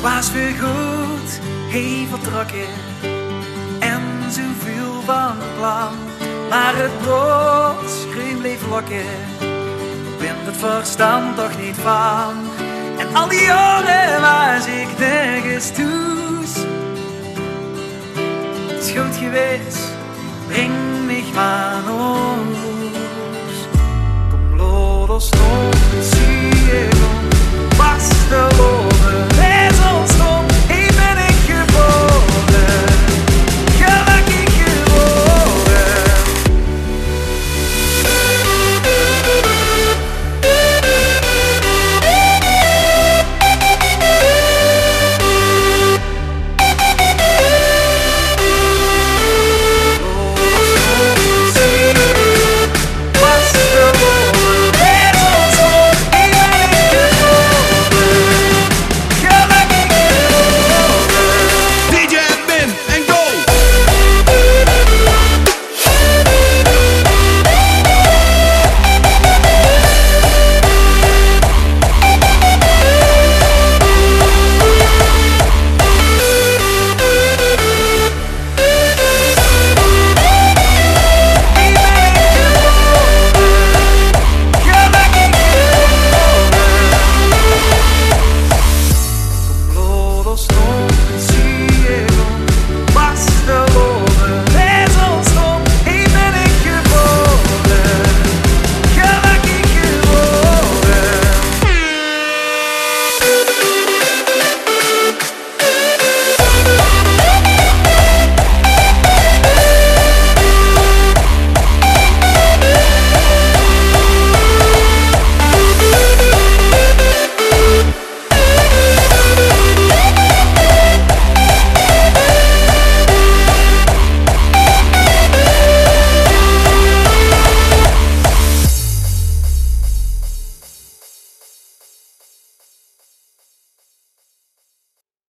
te goed, heeft vertrokken en zoveel van plan. Maar het screen bleef lokken, Ben het verstand toch niet van. En al die jaren was ik nergens toes. Het is goed geweest, breng mich maar omhoog.